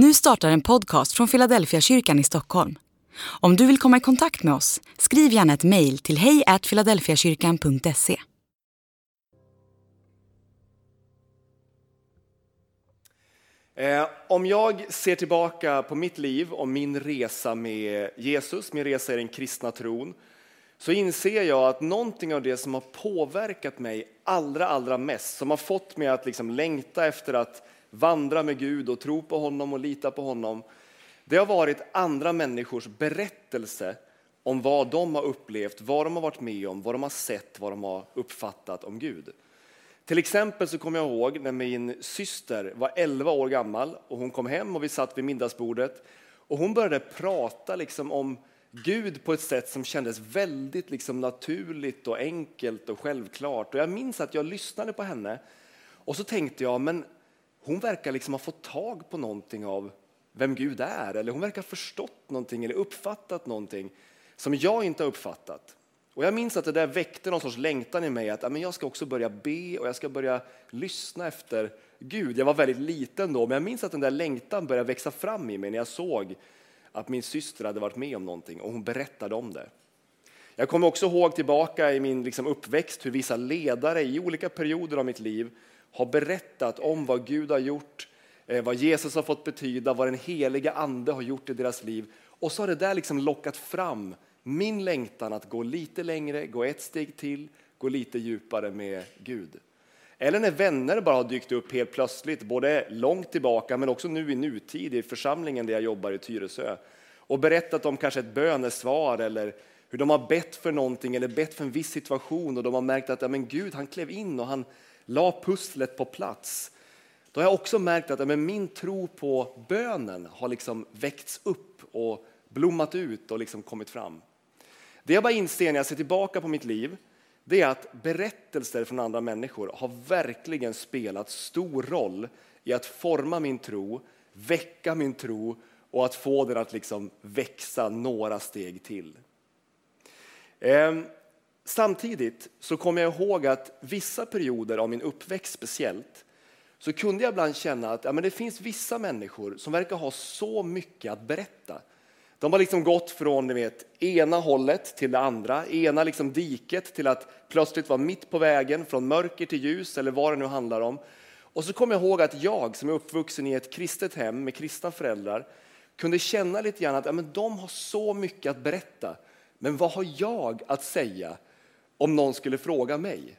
Nu startar en podcast från Philadelphia kyrkan i Stockholm. Om du vill komma i kontakt med oss, skriv gärna ett mejl till hejfiladelfiakyrkan.se. Eh, om jag ser tillbaka på mitt liv och min resa med Jesus, min resa i den kristna tron, så inser jag att någonting av det som har påverkat mig allra, allra mest, som har fått mig att liksom längta efter att vandra med Gud och tro på honom och lita på honom, det har varit andra människors berättelse om vad de har upplevt, vad de har varit med om, vad de har sett, vad de har uppfattat om Gud. Till exempel så kommer jag ihåg när min syster var 11 år gammal och hon kom hem och vi satt vid middagsbordet och hon började prata liksom om Gud på ett sätt som kändes väldigt liksom naturligt och enkelt och självklart. Och jag minns att jag lyssnade på henne och så tänkte jag, men hon verkar liksom ha fått tag på någonting av vem Gud är. Eller hon verkar ha förstått någonting eller uppfattat någonting som jag inte har uppfattat. Och jag minns att det där väckte någon sorts längtan i mig att jag ska också börja be och jag ska börja lyssna efter Gud. Jag var väldigt liten då, men jag minns att den där längtan började växa fram i mig när jag såg att min syster hade varit med om någonting och hon berättade om det. Jag kommer också ihåg tillbaka i min liksom uppväxt hur vissa ledare i olika perioder av mitt liv har berättat om vad Gud har gjort, eh, vad Jesus har fått betyda, vad den heliga ande har gjort i deras liv. Och så har det där liksom lockat fram min längtan att gå lite längre, gå ett steg till, gå lite djupare med Gud. Eller när vänner bara har dykt upp helt plötsligt, både långt tillbaka men också nu i nutid i församlingen där jag jobbar i Tyresö och berättat om kanske ett bönesvar eller hur de har bett för någonting eller bett för en viss situation och de har märkt att ja, men Gud han klev in och han la pusslet på plats. Då har jag också märkt att men min tro på bönen har liksom väckts upp och blommat ut och liksom kommit fram. Det jag bara inser när jag ser tillbaka på mitt liv det är att berättelser från andra människor har verkligen spelat stor roll i att forma min tro, väcka min tro och att få den att liksom växa några steg till. Ehm, samtidigt så kommer jag ihåg att vissa perioder av min uppväxt speciellt så kunde jag ibland känna att ja, men det finns vissa människor som verkar ha så mycket att berätta de har liksom gått från ni vet, ena hållet till det andra, ena liksom diket till att plötsligt vara mitt på vägen, från mörker till ljus eller vad det nu handlar om. Och så kommer jag ihåg att jag som är uppvuxen i ett kristet hem med kristna föräldrar kunde känna lite grann att ja, men de har så mycket att berätta. Men vad har jag att säga om någon skulle fråga mig?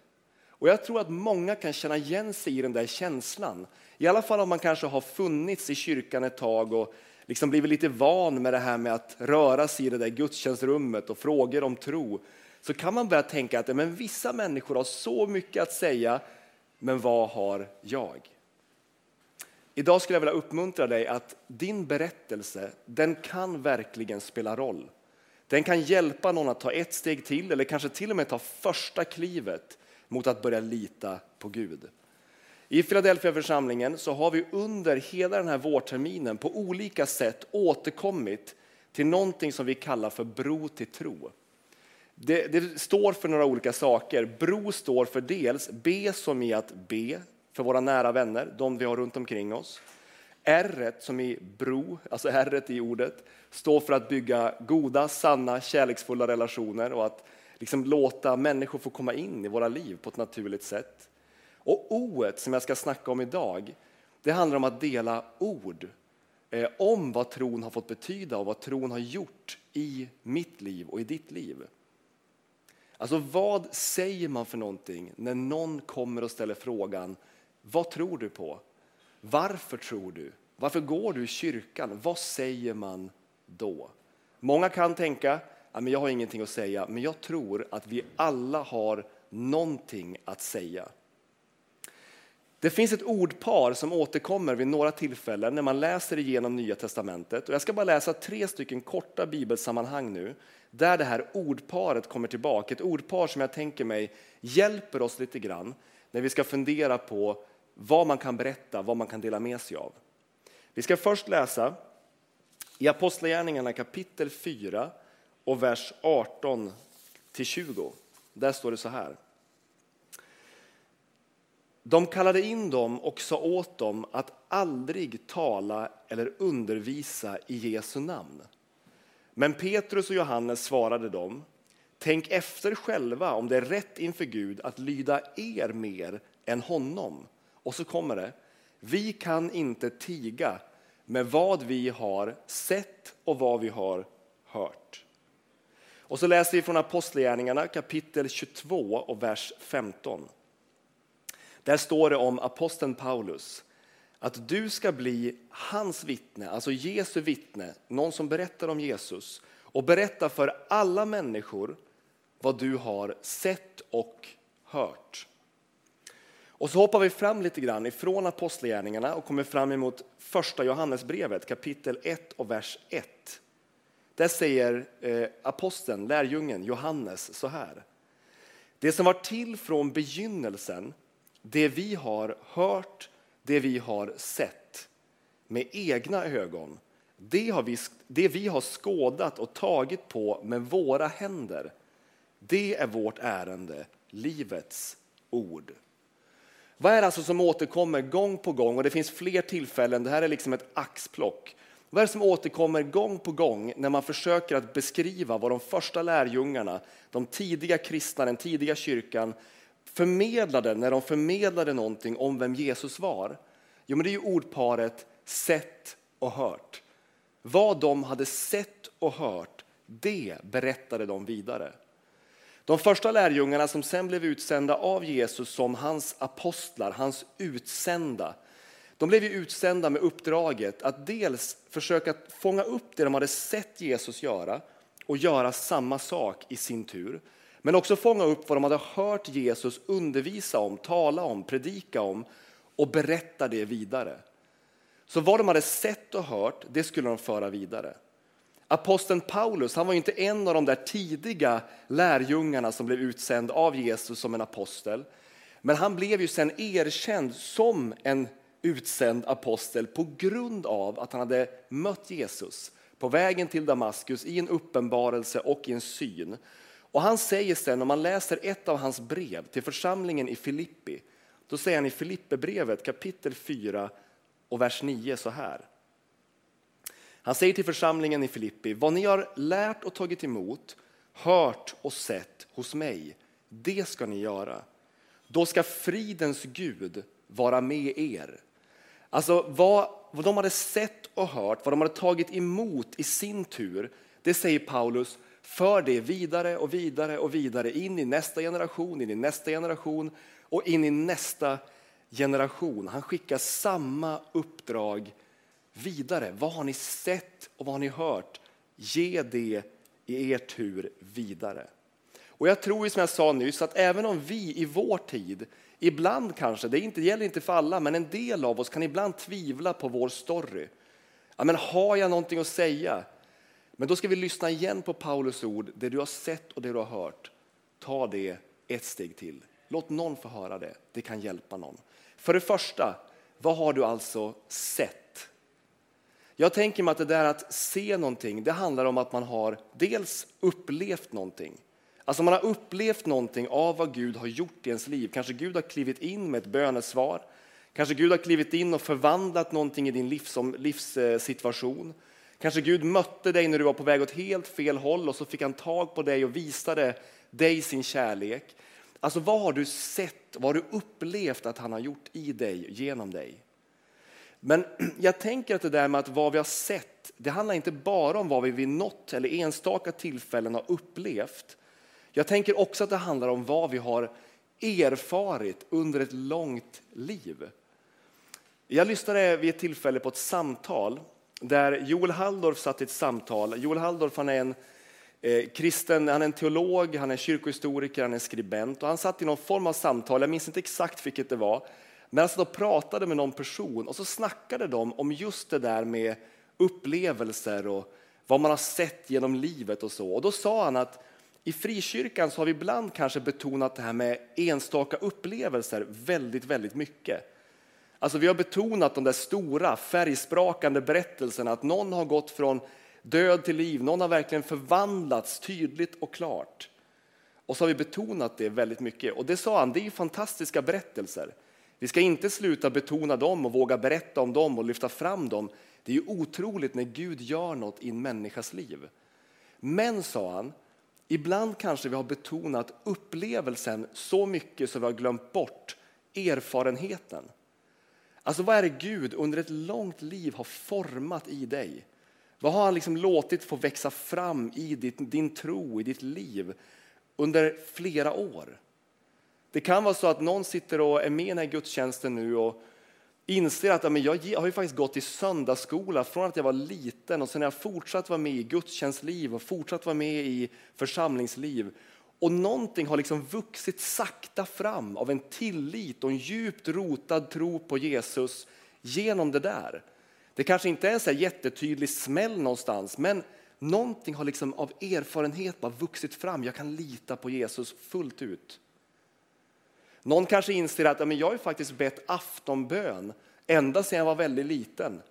Och jag tror att många kan känna igen sig i den där känslan. I alla fall om man kanske har funnits i kyrkan ett tag och liksom blivit lite van med det här med att röra sig i det där gudstjänstrummet och frågor om tro, så kan man börja tänka att men vissa människor har så mycket att säga, men vad har jag? Idag skulle jag vilja uppmuntra dig att din berättelse, den kan verkligen spela roll. Den kan hjälpa någon att ta ett steg till eller kanske till och med ta första klivet mot att börja lita på Gud. I Philadelphia församlingen så har vi under hela den här vårterminen på olika sätt återkommit till någonting som vi kallar för bro till tro. Det, det, står för några olika saker. Bro står för dels B som i att be för våra nära vänner, de vi har runt omkring oss. R som i bro, alltså R i ordet, står för att bygga goda, sanna, kärleksfulla relationer och att liksom låta människor få komma in i våra liv på ett naturligt sätt. Och O som jag ska snacka om idag, det handlar om att dela ord eh, om vad tron har fått betyda och vad tron har gjort i mitt liv och i ditt liv. Alltså vad säger man för någonting när någon kommer och ställer frågan vad tror du på? Varför tror du? Varför går du i kyrkan? Vad säger man då? Många kan tänka att jag har ingenting att säga, men jag tror att vi alla har någonting att säga. Det finns ett ordpar som återkommer vid några tillfällen när man läser igenom Nya Testamentet. Och jag ska bara läsa tre stycken korta bibelsammanhang nu där det här ordparet kommer tillbaka. Ett ordpar som jag tänker mig hjälper oss lite grann när vi ska fundera på vad man kan berätta, vad man kan dela med sig av. Vi ska först läsa i Apostlagärningarna kapitel 4 och vers 18 till 20. Där står det så här. De kallade in dem och sa åt dem att aldrig tala eller undervisa i Jesu namn. Men Petrus och Johannes svarade dem, tänk efter själva om det är rätt inför Gud att lyda er mer än honom. Och så kommer det, vi kan inte tiga med vad vi har sett och vad vi har hört. Och så läser vi från Apostlagärningarna kapitel 22 och vers 15. Där står det om aposteln Paulus att du ska bli hans vittne, alltså Jesu vittne, någon som berättar om Jesus och berätta för alla människor vad du har sett och hört. Och så hoppar vi fram lite grann ifrån Apostlagärningarna och kommer fram emot första Johannesbrevet kapitel 1 och vers 1. Där säger eh, aposteln, lärjungen Johannes så här. Det som var till från begynnelsen, det vi har hört, det vi har sett med egna ögon, det, har vi, det vi har skådat och tagit på med våra händer, det är vårt ärende, livets ord. Vad är det alltså som återkommer gång på gång? Och det finns fler tillfällen, det här är liksom ett axplock. Vad är det som återkommer gång på gång när man försöker att beskriva vad de första lärjungarna, de tidiga kristna, den tidiga kyrkan förmedlade när de förmedlade någonting om vem Jesus var? Jo, men det är ju ordparet sett och hört. Vad de hade sett och hört, det berättade de vidare. De första lärjungarna som sen blev utsända av Jesus som hans apostlar, hans utsända, de blev utsända med uppdraget att dels försöka fånga upp det de hade sett Jesus göra och göra samma sak i sin tur. Men också fånga upp vad de hade hört Jesus undervisa om, tala om, predika om och berätta det vidare. Så vad de hade sett och hört, det skulle de föra vidare. Aposteln Paulus han var inte en av de där tidiga lärjungarna som blev utsänd av Jesus som en apostel. Men han blev ju sen erkänd som en utsänd apostel på grund av att han hade mött Jesus på vägen till Damaskus i en uppenbarelse och i en syn. Och han säger sen, om man läser ett av hans brev till församlingen i Filippi, då säger han i Filipperbrevet kapitel 4 och vers 9 så här. Han säger till församlingen i Filippi, vad ni har lärt och tagit emot, hört och sett hos mig, det ska ni göra. Då ska fridens Gud vara med er. Alltså vad, vad de hade sett och hört, vad de hade tagit emot i sin tur, det säger Paulus, för det vidare och vidare och vidare in i nästa generation, in i nästa generation och in i nästa generation. Han skickar samma uppdrag vidare. Vad har ni sett och vad har ni hört? Ge det i er tur vidare. Och jag tror som jag sa nyss att även om vi i vår tid ibland kanske, det inte, gäller inte för alla, men en del av oss kan ibland tvivla på vår story. Ja, men har jag någonting att säga? Men då ska vi lyssna igen på Paulus ord, det du har sett och det du har hört. Ta det ett steg till. Låt någon få höra det, det kan hjälpa någon. För det första, vad har du alltså sett? Jag tänker mig att det där att se någonting, det handlar om att man har dels upplevt någonting. Alltså man har upplevt någonting av vad Gud har gjort i ens liv. Kanske Gud har klivit in med ett bönesvar. Kanske Gud har klivit in och förvandlat någonting i din livs, livssituation. Kanske Gud mötte dig när du var på väg åt helt fel håll och så fick han tag på dig och visade dig sin kärlek. Alltså vad har du sett, vad har du upplevt att han har gjort i dig, genom dig? Men jag tänker att det där med att vad vi har sett, det handlar inte bara om vad vi vid något eller enstaka tillfällen har upplevt. Jag tänker också att det handlar om vad vi har erfarit under ett långt liv. Jag lyssnade vid ett tillfälle på ett samtal där Joel Halldorf satt i ett samtal. Joel Halldorf han är en eh, kristen, han är en teolog, han är kyrkohistoriker, han är skribent och han satt i någon form av samtal, jag minns inte exakt vilket det var, men han satt och pratade med någon person och så snackade de om just det där med upplevelser och vad man har sett genom livet och så. Och då sa han att i frikyrkan så har vi ibland kanske betonat det här med enstaka upplevelser väldigt, väldigt mycket. Alltså vi har betonat de där stora färgsprakande berättelserna att någon har gått från död till liv, någon har verkligen förvandlats tydligt och klart. Och så har vi betonat det väldigt mycket. Och det sa han, det är fantastiska berättelser. Vi ska inte sluta betona dem och våga berätta om dem och lyfta fram dem. Det är ju otroligt när Gud gör något i en människas liv. Men, sa han, ibland kanske vi har betonat upplevelsen så mycket så vi har glömt bort erfarenheten. Alltså vad är det Gud under ett långt liv har format i dig? Vad har han liksom låtit få växa fram i ditt, din tro, i ditt liv under flera år? Det kan vara så att någon sitter och är med i den här gudstjänsten nu och inser att men jag har ju faktiskt gått i söndagsskola från att jag var liten och sen har jag fortsatt vara med i gudstjänstliv och fortsatt vara med i församlingsliv. Och någonting har liksom vuxit sakta fram av en tillit och en djupt rotad tro på Jesus genom det där. Det kanske inte är en så jättetydlig smäll någonstans, men någonting har liksom av erfarenhet bara vuxit fram. Jag kan lita på Jesus fullt ut. Någon kanske inser att men jag har faktiskt bett aftonbön ända sedan jag var väldigt liten.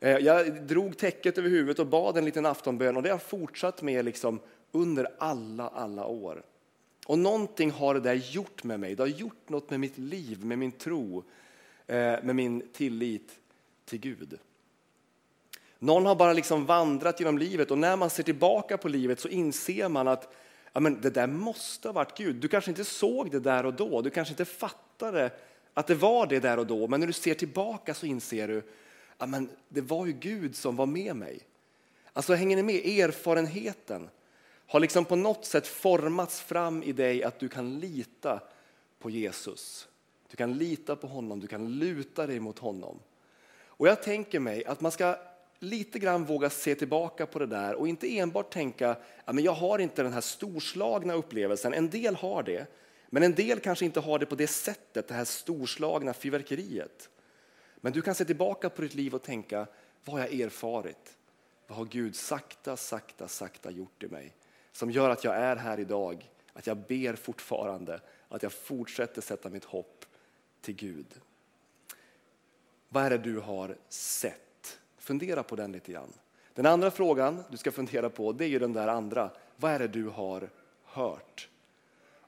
Eh, jag drog täcket över huvudet och bad en liten aftonbön och det har jag fortsatt med liksom under alla, alla år. Och någonting har det där gjort med mig. Det har gjort något med mitt liv, med min tro, eh, med min tillit till Gud. Någon har bara liksom vandrat genom livet och när man ser tillbaka på livet så inser man att ja, men det där måste ha varit Gud. Du kanske inte såg det där och då, du kanske inte fattade att det var det där och då, men när du ser tillbaka så inser du ja, men det var ju Gud som var med mig. Alltså hänger ni med? Erfarenheten har liksom på något sätt formats fram i dig att du kan lita på Jesus. Du kan lita på honom, du kan luta dig mot honom. Och jag tänker mig att man ska lite grann våga se tillbaka på det där och inte enbart tänka att jag har inte den här storslagna upplevelsen. En del har det, men en del kanske inte har det på det sättet, det här storslagna fyrverkeriet. Men du kan se tillbaka på ditt liv och tänka, vad har jag erfarit? Vad har Gud sakta, sakta, sakta gjort i mig? Som gör att jag är här idag, att jag ber fortfarande, att jag fortsätter sätta mitt hopp till Gud. Vad är det du har sett? Fundera på den lite grann. Den andra frågan du ska fundera på det är ju den där andra. Vad är det du har hört?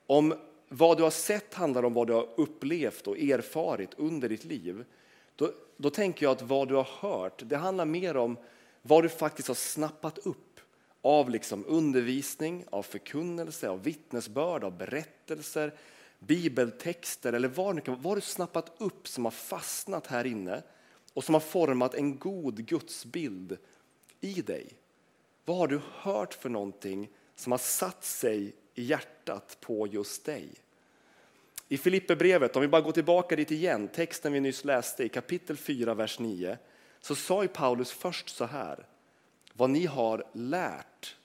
Om vad du har sett handlar om vad du har upplevt och erfarit under ditt liv, då, då tänker jag att vad du har hört, det handlar mer om vad du faktiskt har snappat upp av liksom undervisning, av förkunnelse, av vittnesbörd, av berättelser, bibeltexter eller vad, vad har du snappat upp som har fastnat här inne och som har format en god gudsbild i dig. Vad har du hört för någonting som har satt sig i hjärtat på just dig? I Filipperbrevet, om vi bara går tillbaka dit igen, texten vi nyss läste i kapitel 4, vers 9, så sa ju Paulus först så här. Vad ni har lärt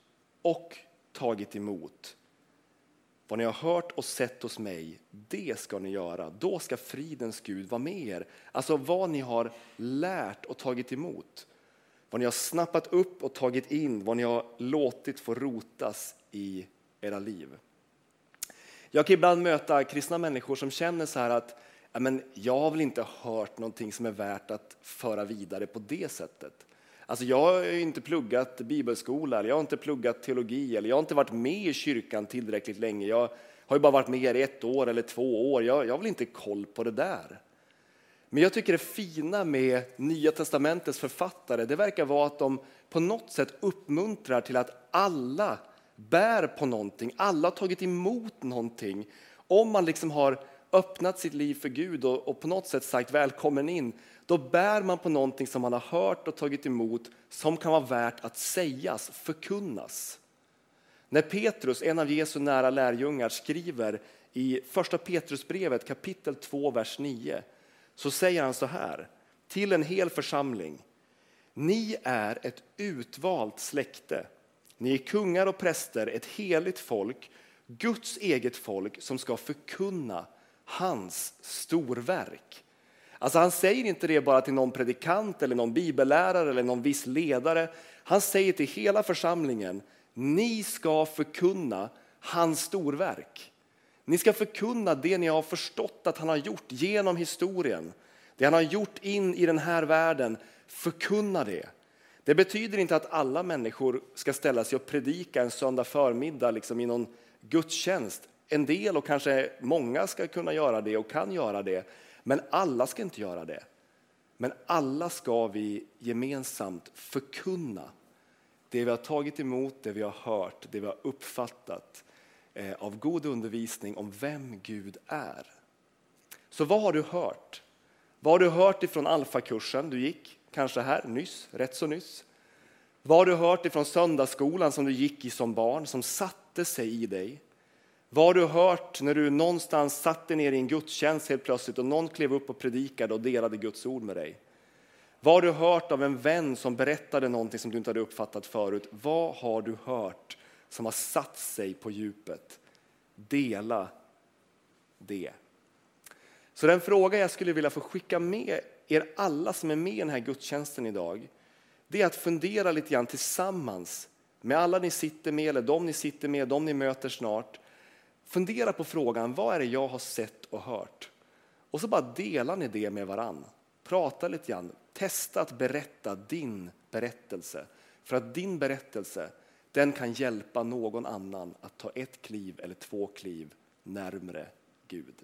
och tagit emot vad ni har hört och sett hos mig, det ska ni göra. Då ska fridens Gud vara med er. Alltså vad ni har lärt och tagit emot. Vad ni har snappat upp och tagit in, vad ni har låtit få rotas i era liv. Jag kan ibland möta kristna människor som känner så här att jag har väl inte hört någonting som är värt att föra vidare på det sättet. Alltså jag har inte pluggat bibelskola, eller jag har inte pluggat teologi, eller jag har inte varit med i kyrkan tillräckligt länge. Jag har ju bara varit med i ett år eller två år. Jag, jag har väl inte koll på det där. Men jag tycker det fina med Nya testamentets författare, det verkar vara att de på något sätt uppmuntrar till att alla bär på någonting, alla har tagit emot någonting. Om man liksom har öppnat sitt liv för Gud och, och, på något sätt sagt välkommen in, då bär man på någonting som man har hört och tagit emot som kan vara värt att sägas, förkunnas. När Petrus, en av Jesu nära lärjungar, skriver i första Petrusbrevet kapitel 2, vers 9, så säger han så här till en hel församling. Ni är ett utvalt släkte. Ni är kungar och präster, ett heligt folk, Guds eget folk som ska förkunna hans storverk. Alltså han säger inte det bara till någon predikant, eller någon bibellärare eller någon viss ledare. Han säger till hela församlingen, ni ska förkunna hans storverk. Ni ska förkunna det ni har förstått att han har gjort genom historien. Det han har gjort in i den här världen, förkunna det. Det betyder inte att alla människor ska ställa sig och predika en söndag förmiddag liksom i någon gudstjänst. En del och kanske många ska kunna göra det och kan göra det. Men alla ska inte göra det. Men alla ska vi gemensamt förkunna det vi har tagit emot, det vi har hört, det vi har uppfattat eh, av god undervisning om vem Gud är. Så vad har du hört? Vad har du hört ifrån alfakursen du gick, kanske här nyss, rätt så nyss? Vad har du hört ifrån söndagsskolan som du gick i som barn, som satte sig i dig? Vad har du hört när du någonstans satte ner i en gudstjänst helt plötsligt och någon klev upp och predikade och delade Guds ord med dig? Vad har du hört av en vän som berättade någonting som du inte hade uppfattat förut? Vad har du hört som har satt sig på djupet? Dela det. Så den fråga jag skulle vilja få skicka med er alla som är med i den här gudstjänsten idag, det är att fundera lite grann tillsammans med alla ni sitter med, eller de ni sitter med, de ni möter snart. Fundera på frågan, vad är det jag har sett och hört? Och så bara delar ni det med varann. Prata lite grann, testa att berätta din berättelse. För att din berättelse, den kan hjälpa någon annan att ta ett kliv eller två kliv närmre Gud.